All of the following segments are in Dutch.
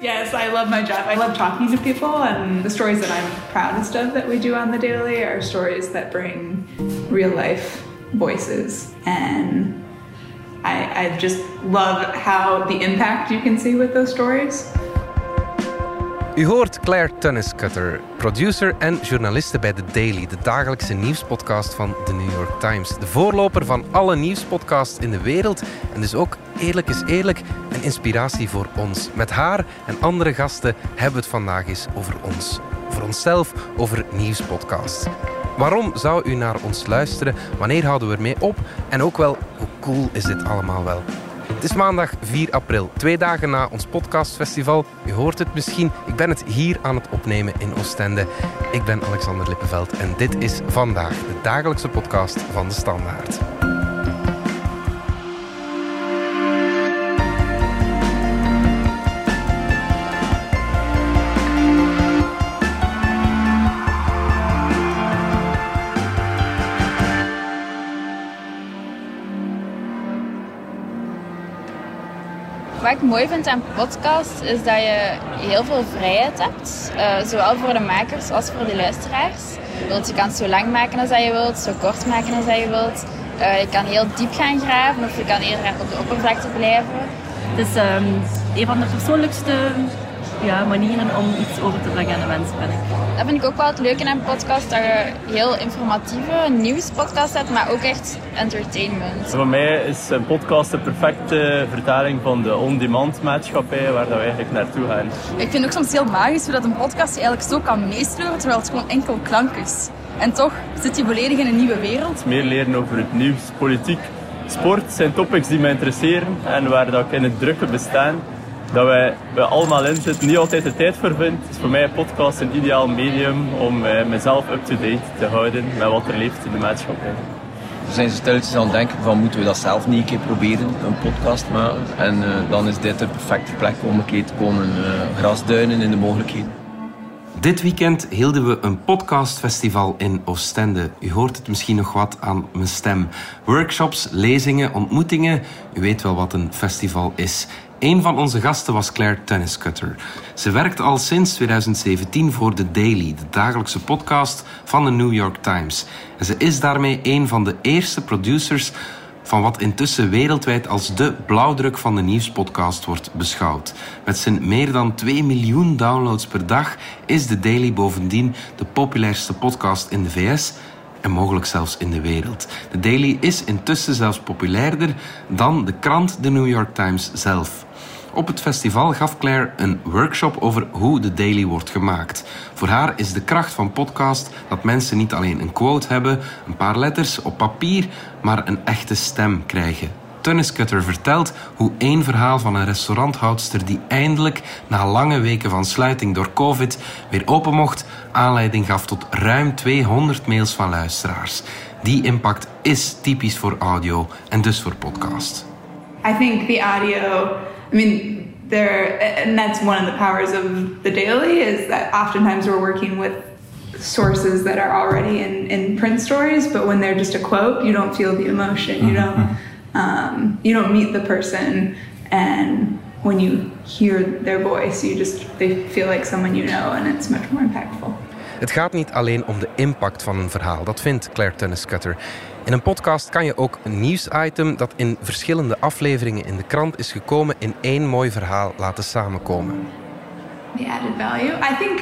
Yes, I love my job. I love talking to people, and the stories that I'm proudest of that we do on the daily are stories that bring real life voices. And I, I just love how the impact you can see with those stories. U hoort Claire Tunniscutter, producer en journaliste bij The Daily, de dagelijkse nieuwspodcast van The New York Times. De voorloper van alle nieuwspodcasts in de wereld en dus ook, eerlijk is eerlijk, een inspiratie voor ons. Met haar en andere gasten hebben we het vandaag eens over ons. Over onszelf, over nieuwspodcasts. Waarom zou u naar ons luisteren? Wanneer houden we ermee op? En ook wel, hoe cool is dit allemaal wel? Is maandag 4 april, twee dagen na ons podcastfestival. U hoort het misschien, ik ben het hier aan het opnemen in Oostende. Ik ben Alexander Lippenveld en dit is vandaag de dagelijkse podcast van de Standaard. Wat ik mooi vind aan podcast is dat je heel veel vrijheid hebt. Uh, zowel voor de makers als voor de luisteraars. Je kan het zo lang maken als je wilt, zo kort maken als je wilt. Uh, je kan heel diep gaan graven of je kan eerder op de oppervlakte blijven. Het is um, een van de persoonlijkste ja, manieren om iets over te brengen aan de mensen, vind ik. Dat vind ik ook wel het leuke aan een podcast, dat je heel informatieve nieuwspodcast hebt, maar ook echt entertainment. Voor mij is een podcast de perfecte vertaling van de on-demand maatschappij waar we eigenlijk naartoe gaan. Ik vind het ook soms heel magisch hoe dat een podcast je eigenlijk zo kan meesleuren, terwijl het gewoon enkel klank is. En toch zit je volledig in een nieuwe wereld. Meer leren over het nieuws, politiek, sport zijn topics die mij interesseren en waar dat ik in het drukke bestaan dat wij er allemaal in zitten, niet altijd de tijd voor vind, is voor mij een podcast een ideaal medium om uh, mezelf up-to-date te houden met wat er leeft in de maatschappij. We zijn zo stilletjes aan het denken van moeten we dat zelf niet een keer proberen, een podcast maken. En uh, dan is dit de perfecte plek om een keer te komen uh, grasduinen in de mogelijkheden. Dit weekend hielden we een podcastfestival in Oostende. U hoort het misschien nog wat aan mijn stem. Workshops, lezingen, ontmoetingen. U weet wel wat een festival is. Een van onze gasten was Claire Tenniscutter. Ze werkt al sinds 2017 voor The Daily, de dagelijkse podcast van de New York Times. En ze is daarmee een van de eerste producers van wat intussen wereldwijd als de blauwdruk van de nieuwspodcast wordt beschouwd. Met zijn meer dan 2 miljoen downloads per dag is The Daily bovendien de populairste podcast in de VS en mogelijk zelfs in de wereld. De Daily is intussen zelfs populairder dan de krant The New York Times zelf. Op het festival gaf Claire een workshop over hoe de daily wordt gemaakt. Voor haar is de kracht van podcast dat mensen niet alleen een quote hebben, een paar letters op papier, maar een echte stem krijgen. Tunniscutter vertelt hoe één verhaal van een restauranthoudster die eindelijk na lange weken van sluiting door COVID weer open mocht, aanleiding gaf tot ruim 200 mails van luisteraars. Die impact is typisch voor audio en dus voor podcast. I think the audio I mean, there, and that's one of the powers of the daily is that oftentimes we're working with sources that are already in, in print stories, but when they're just a quote, you don't feel the emotion. You don't, mm-hmm. Um, you don't meet the person, and when you hear their voice, you just they feel like someone you know, and it's much more impactful. Het gaat niet alleen om de impact van een verhaal, dat vindt Claire Tunniscutter. In een podcast kan je ook een nieuwsitem dat in verschillende afleveringen in de krant is gekomen in één mooi verhaal laten samenkomen. The added value, I think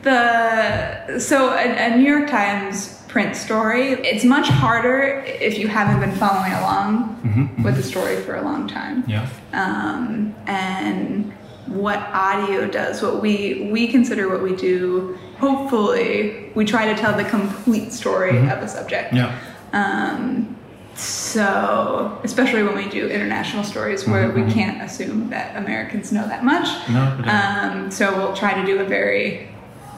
the so a, a New York Times print story, it's much harder if you haven't been following along mm-hmm. with the story for a long time. Yeah. Um, and what audio does, what we we consider what we do. Hopefully, we try to tell the complete story mm-hmm. of a subject. Yeah. Um, so, especially when we do international stories where mm-hmm. we can't assume that Americans know that much. No, um, so we'll try to do a very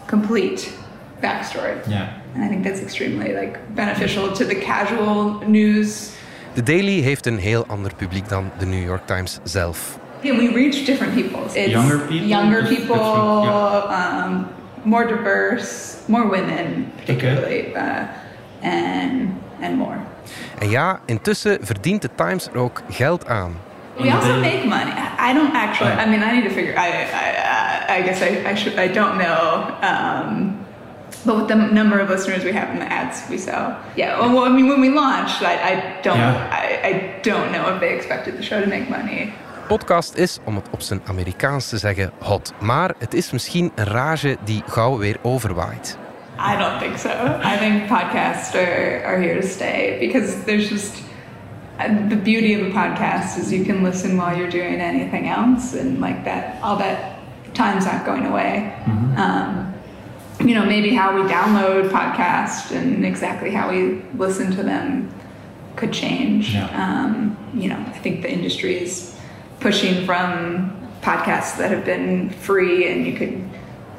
complete backstory. Yeah. And I think that's extremely like beneficial to the casual news. The Daily heeft een heel ander publiek dan de New York Times zelf. Yeah, we reach different people. It's younger people. Younger people, yeah. um, more diverse, more women, particularly, okay. uh, and and more. En ja, intussen verdient de Times er ook geld aan. We also make money. I I don't actually. I mean, I need to figure. I I, I- I guess I, I should. I don't know. Um, but with the number of listeners we have and the ads we sell, yeah. Well, well, I mean, when we launched, I, I don't. Yeah. I, I don't know if they expected the show to make money. Podcast is, om het op zijn Amerikaans te zeggen, hot. Maar het is misschien een rage die gauw weer overwaait. I don't think so. I think podcasts are, are here to stay because there's just uh, the beauty of a podcast is you can listen while you're doing anything else, and like that, all that time's not going away. Um, you know, maybe how we download podcasts and exactly how we listen to them could change. Yeah. Um, you know, I think the industry is pushing from podcasts that have been free and you could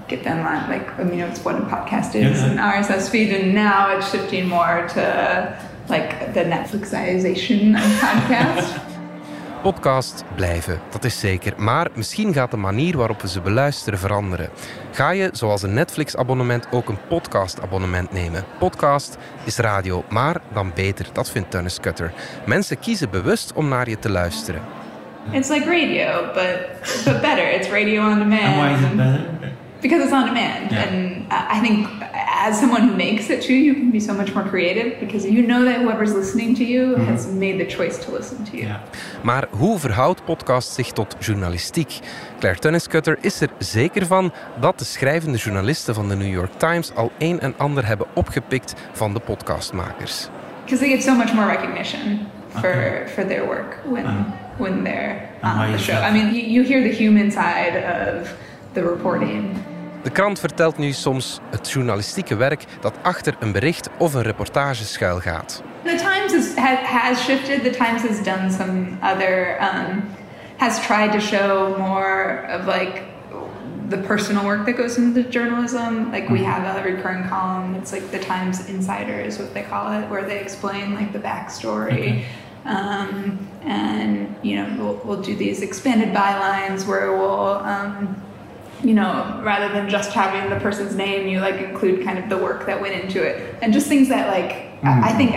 get them on like I mean it's what a podcast is Yeah. an RSS feed and now it's shifting more to like the Netflixization of podcasts. Podcasts blijven, dat is zeker. Maar misschien gaat de manier waarop we ze beluisteren veranderen. Ga je, zoals een Netflix-abonnement, ook een podcast-abonnement nemen? Podcast is radio, maar dan beter, dat vindt Dennis Cutter. Mensen kiezen bewust om naar je te luisteren. it's like radio, but but better. It's radio on demand. And why is it better? Because it's on demand, Yeah. and I think as someone who makes it too, you can be so much more creative because you know that whoever's listening to you has made the choice to listen to you. Maar hoe verhoudt podcast zich tot journalistiek? Claire Tenniscutter is er zeker van dat de schrijvende journalisten van de New York Times al een en ander hebben opgepikt van de podcastmakers. because they get so much more recognition for Okay. for their work when Uh-huh. when they're on the show. that? I mean, you, you hear the human side of the reporting. De krant vertelt nu soms het journalistieke werk dat achter een bericht of een reportage schuilgaat. The Times is, has shifted. The Times has done some other um, has tried to show more of like the personal work that goes into the journalism. Like we have a recurring column. It's like the Times Insider is what they call it, where they explain like the backstory. Okay. Um, and you know we'll, we'll do these expanded bylines where we'll um, you know rather than just having the person's name you like include kind of the work that went into it and just things that like I, I think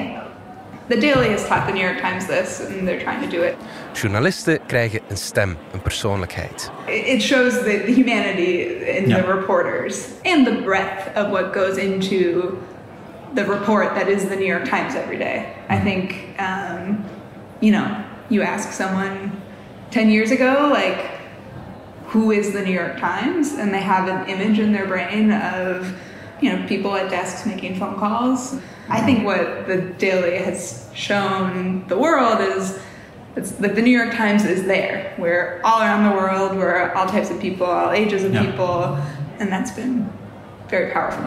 the daily has taught the new york times this and they're trying to do it Journalisten krijgen een stem, een persoonlijkheid. it shows the, the humanity in Yeah. the reporters and the breadth of what goes into the report that is the New York Times every day. I think, um, you know, you ask someone 10 years ago, like, who is the New York Times? And they have an image in their brain of, you know, people at desks making phone calls. I think what the Daily has shown the world is it's like the New York Times is there. We're all around the world, we're all types of people, all ages of Yeah. people, and that's been very powerful.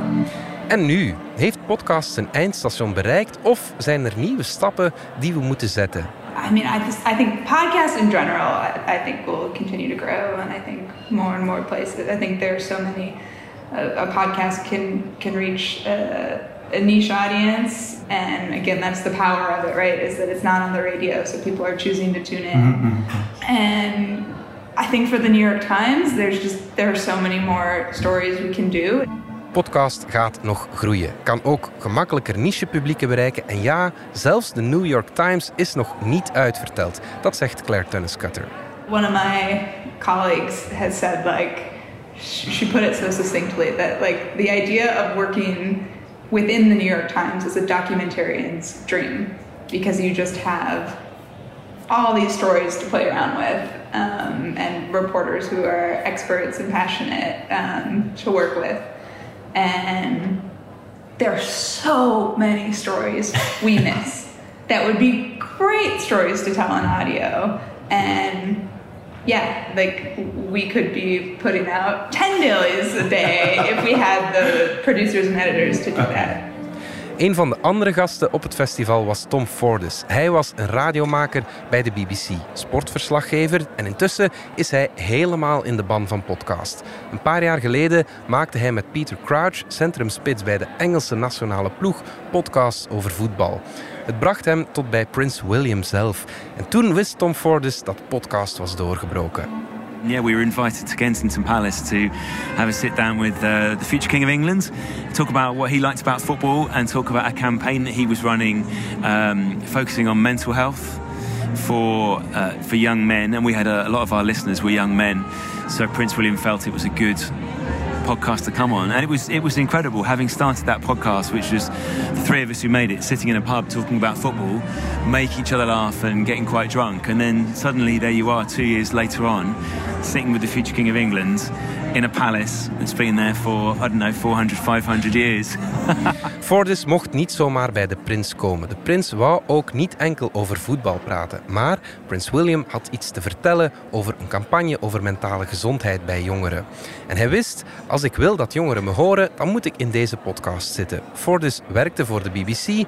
En nu? Heeft podcast zijn eindstation bereikt of zijn er nieuwe stappen die we moeten zetten? I mean, I just I think podcasts in general, I, I think will continue to grow, and I think more and more places. I think there are so many. Uh, a podcast can can reach uh, a niche audience, and again, that's the power of it, right? Is that it's not on the radio, so people are choosing to tune in. And I think for the New York Times, there's just there are so many more stories we can do. Podcast gaat nog groeien, kan ook gemakkelijker nichepublieken bereiken en ja, zelfs de New York Times is nog niet uitverteld. Dat zegt Claire Tenniscutter. one of my colleagues has said like sh- she put it so succinctly that like the idea of working within the new york times is a documentarian's dream because you just have all these stories to play around with um, and reporters who are experts and passionate um, to work with and there are so many stories we miss that would be great stories to tell on audio. And yeah like we could be putting out 10 dailies a day if we had the producers and editors to do that Een van de andere gasten op het festival was Tom Fordes. Hij was een radiomaker bij de BBC, sportverslaggever en intussen is hij helemaal in de ban van podcast. Een paar jaar geleden maakte hij met Peter Crouch, centrumspits bij de Engelse nationale ploeg, podcasts over voetbal. Het bracht hem tot bij Prince William zelf. En toen wist Tom Fordes dat podcast was doorgebroken. Yeah, we were invited to Kensington Palace to have a sit down with uh, the future King of England, talk about what he liked about football, and talk about a campaign that he was running um, focusing on mental health. for uh, for young men, and we had a, a lot of our listeners were young men. So Prince William felt it was a good podcast to come on, and it was it was incredible having started that podcast, which was the three of us who made it, sitting in a pub talking about football, make each other laugh and getting quite drunk, and then suddenly there you are, two years later on, sitting with the future king of England in a palace that's been there for I don't know 400, 500 years. Fordis mocht niet zomaar bij de prins komen. De prins wou ook niet enkel over voetbal praten, maar prins William had iets te vertellen over een campagne over mentale gezondheid bij jongeren. En hij wist, als ik wil dat jongeren me horen, dan moet ik in deze podcast zitten. Fordis werkte voor de BBC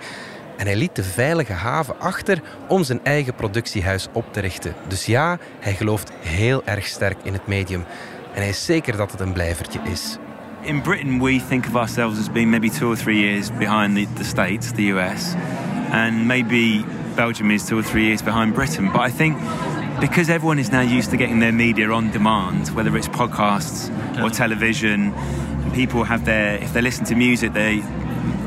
en hij liet de veilige haven achter om zijn eigen productiehuis op te richten. Dus ja, hij gelooft heel erg sterk in het medium. En hij is zeker dat het een blijvertje is. in Britain, we think of ourselves as being maybe two or three years behind the, the States, the US, and maybe Belgium is two or three years behind Britain. But I think because everyone is now used to getting their media on demand, whether it's podcasts or television, people have their, if they listen to music, they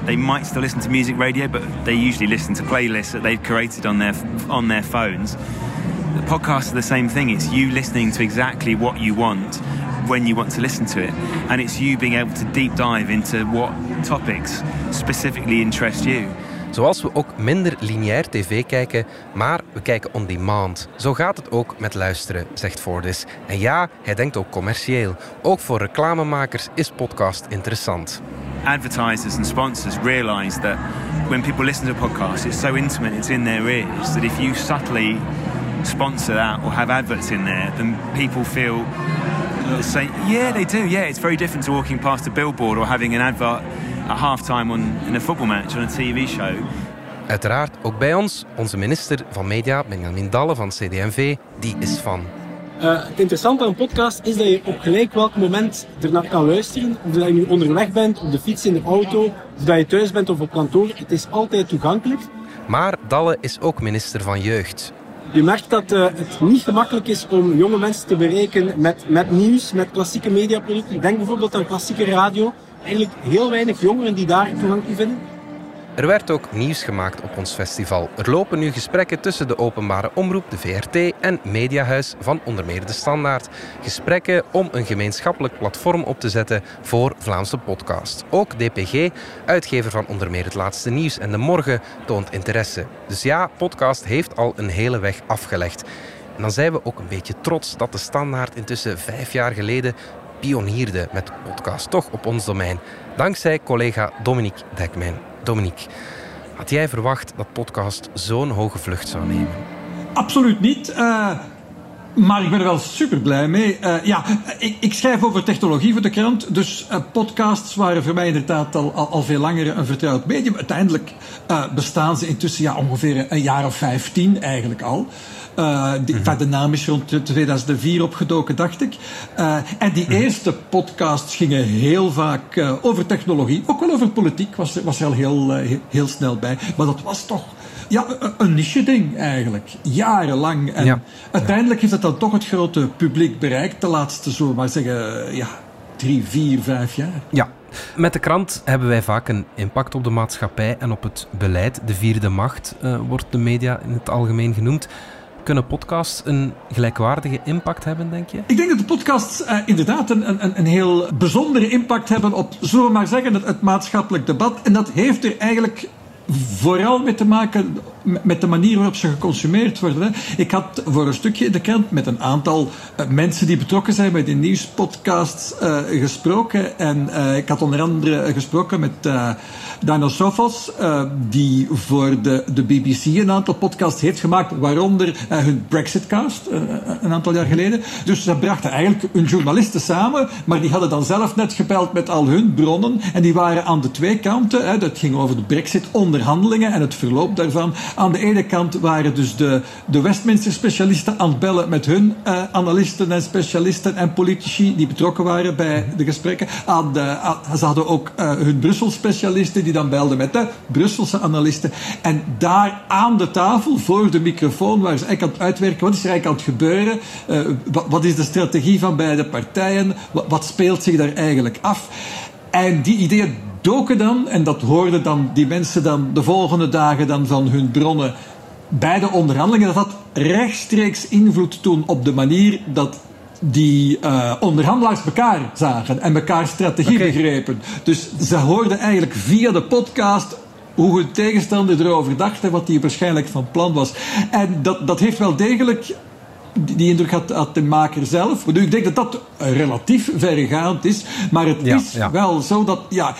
they might still listen to music radio, but they usually listen to playlists that they've created on their on their phones. The podcasts are the same thing. It's you listening to exactly what you want when you want to listen to it. And it's you being able to deep dive into what topics specifically interest you. Zoals we ook minder lineair tv kijken, maar we kijken on demand. Zo gaat het ook met luisteren, zegt Fordis. En ja, hij denkt ook commercieel. Ook voor reclamemakers is podcast interessant. Advertisers and sponsors realize that when people listen to a podcast, it's so intimate, it's in their ears, that if you subtly sponsor that or have adverts in there, then people feel the same. Yeah, they do. Yeah, it's very different to walking past a billboard or having an advert at halftime on in a football match on a TV show. Uiteraard ook bij ons, onze minister van Media, Benjamin Dalle van CD&V, die is van. Uh, het interessante aan een podcast is dat je op gelijk welk moment ernaar kan luisteren. Of dat je nu onderweg bent, op de fiets, in de auto, of dat je thuis bent of op kantoor. Het is altijd toegankelijk. Maar Dalle is ook minister van Jeugd. Je merkt dat uh, het niet gemakkelijk is om jonge mensen te bereiken met, met nieuws, met klassieke mediaproducten. Denk bijvoorbeeld aan klassieke radio. Eigenlijk heel weinig jongeren die daar toegang toe vinden. Er werd ook nieuws gemaakt op ons festival. Er lopen nu gesprekken tussen de openbare omroep, de VRT en Mediahuis van onder meer de Standaard. Gesprekken om een gemeenschappelijk platform op te zetten voor Vlaamse podcast. Ook DPG, uitgever van onder meer het laatste nieuws en de morgen, toont interesse. Dus ja, podcast heeft al een hele weg afgelegd. En dan zijn we ook een beetje trots dat de Standaard intussen vijf jaar geleden pionierde met podcast, toch op ons domein. Dankzij collega Dominique Dekmijn. Dominique, had jij verwacht dat podcast zo'n hoge vlucht zou nemen? Absoluut niet. Uh, maar ik ben er wel super blij mee. Uh, ja, ik, ik, schrijf over technologie voor de krant. Dus uh, podcasts waren voor mij inderdaad al, al, al, veel langer een vertrouwd medium. Uiteindelijk bestaan ze intussen ja, ongeveer een jaar of vijftien eigenlijk al. Die, mm-hmm. De naam is rond 2004 opgedoken, dacht ik. En die mm-hmm. eerste podcasts gingen heel vaak over technologie. Ook wel over politiek, was, was er al heel, heel snel bij. Maar dat was toch ja, een niche-ding eigenlijk. Jarenlang. En ja. uiteindelijk heeft dat dan toch het grote publiek bereikt. De laatste, zo maar zeggen, ja, drie, vier, vijf jaar. Ja. Met de krant hebben wij vaak een impact op de maatschappij en op het beleid. De vierde macht uh, wordt de media in het algemeen genoemd. Kunnen podcasts een gelijkwaardige impact hebben, denk je? Ik denk dat de podcasts uh, inderdaad een, een, een heel bijzondere impact hebben op, zullen we maar zeggen, het, het maatschappelijk debat. En dat heeft er eigenlijk vooral mee te maken met de manier waarop ze geconsumeerd worden. Ik had voor een stukje in de krant met een aantal uh, mensen die betrokken zijn bij de nieuwspodcasts uh, gesproken. En uh, ik had onder andere gesproken met Dino Sofos, die voor de, de BBC een aantal podcasts heeft gemaakt, waaronder hun Brexitcast een aantal jaar geleden. Dus ze brachten eigenlijk hun journalisten samen, maar die hadden dan zelf net gebeld met al hun bronnen. En die waren aan de twee kanten. Dat ging over de Brexit-onderhandelingen en het verloop daarvan. Aan de ene kant waren dus de, de Westminster-specialisten aan het bellen met hun uh, analisten en specialisten en politici die betrokken waren bij de gesprekken. Aan de, ze hadden ook uh, hun Brussel-specialisten die dan belden met de Brusselse analisten. En daar aan de tafel, voor de microfoon, waren ze eigenlijk aan het uitwerken. Wat is er eigenlijk aan het gebeuren? Uh, wat, wat, is de strategie van beide partijen? Wat, wat speelt zich daar eigenlijk af? En die ideeën doken dan, en dat hoorden dan die mensen dan de volgende dagen dan van hun bronnen bij de onderhandelingen, dat dat rechtstreeks invloed toen op de manier dat die uh, onderhandelaars elkaar zagen en elkaar strategie okay. begrepen. Dus ze hoorden eigenlijk via de podcast hoe hun tegenstander erover dacht en wat hij waarschijnlijk van plan was. En dat, dat heeft wel degelijk die indruk had, had de maker zelf. Ik denk dat dat relatief verregaand is, maar het ja, is ja. wel zo dat ja,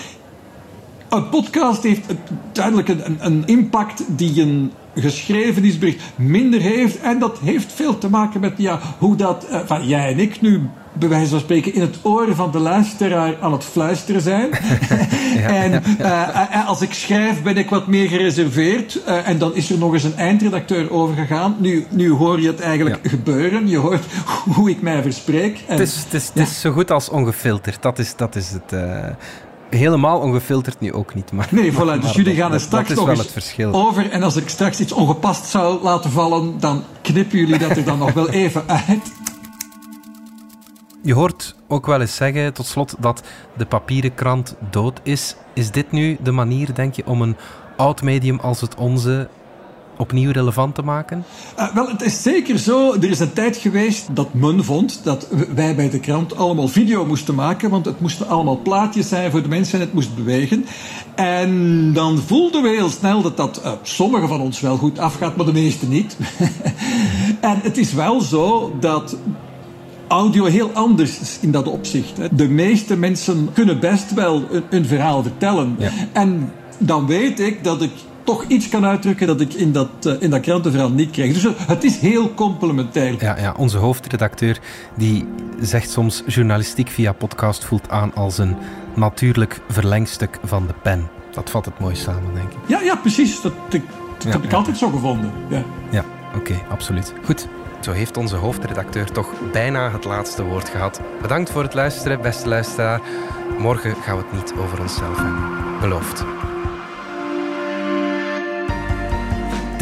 een podcast heeft duidelijk een, een impact die een geschreven is bericht minder heeft. En dat heeft veel te maken met ja, hoe dat uh, van jij en ik nu bij wijze van spreken in het oor van de luisteraar aan het fluisteren zijn. ja, en uh, als ik schrijf ben ik wat meer gereserveerd. Uh, en dan is er nog eens een eindredacteur overgegaan. Nu, nu hoor je het eigenlijk ja. gebeuren. Je hoort hoe ik mij verspreek. En, het, is, het, is, het is zo goed als ongefilterd. Dat is, dat is het helemaal ongefilterd nu ook niet. Maar, nee, voilà, dus jullie gaan er straks nog wel het verschil. over. En als ik straks iets ongepast zou laten vallen, dan knippen jullie dat er dan nog wel even uit. Je hoort ook wel eens zeggen, tot slot, dat de papieren krant dood is. Is dit nu de manier, denk je, om een oud medium als het onze opnieuw relevant te maken? Uh, wel, het is zeker zo. Er is een tijd geweest dat men vond dat wij bij de krant allemaal video moesten maken, want het moesten allemaal plaatjes zijn voor de mensen en het moest bewegen. En dan voelden we heel snel dat dat uh, sommigen van ons wel goed afgaat, maar de meeste niet. en het is wel zo dat audio heel anders is in dat opzicht. De meeste mensen kunnen best wel een, een verhaal vertellen. Ja. En dan weet ik dat ik toch iets kan uitdrukken dat ik in dat, uh, in dat krantenverhaal niet krijg. Dus het is heel complementair. Ja, ja, onze hoofdredacteur die zegt soms journalistiek via podcast voelt aan als een natuurlijk verlengstuk van de pen. Dat vat het mooi samen, denk ik. Ja, ja precies. Dat, dat, dat ja, heb ik ja. altijd zo gevonden. Ja, ja oké, okay, absoluut. Goed. Zo heeft onze hoofdredacteur toch bijna het laatste woord gehad. Bedankt voor het luisteren, beste luisteraar. Morgen gaan we het niet over onszelf hebben. Beloofd.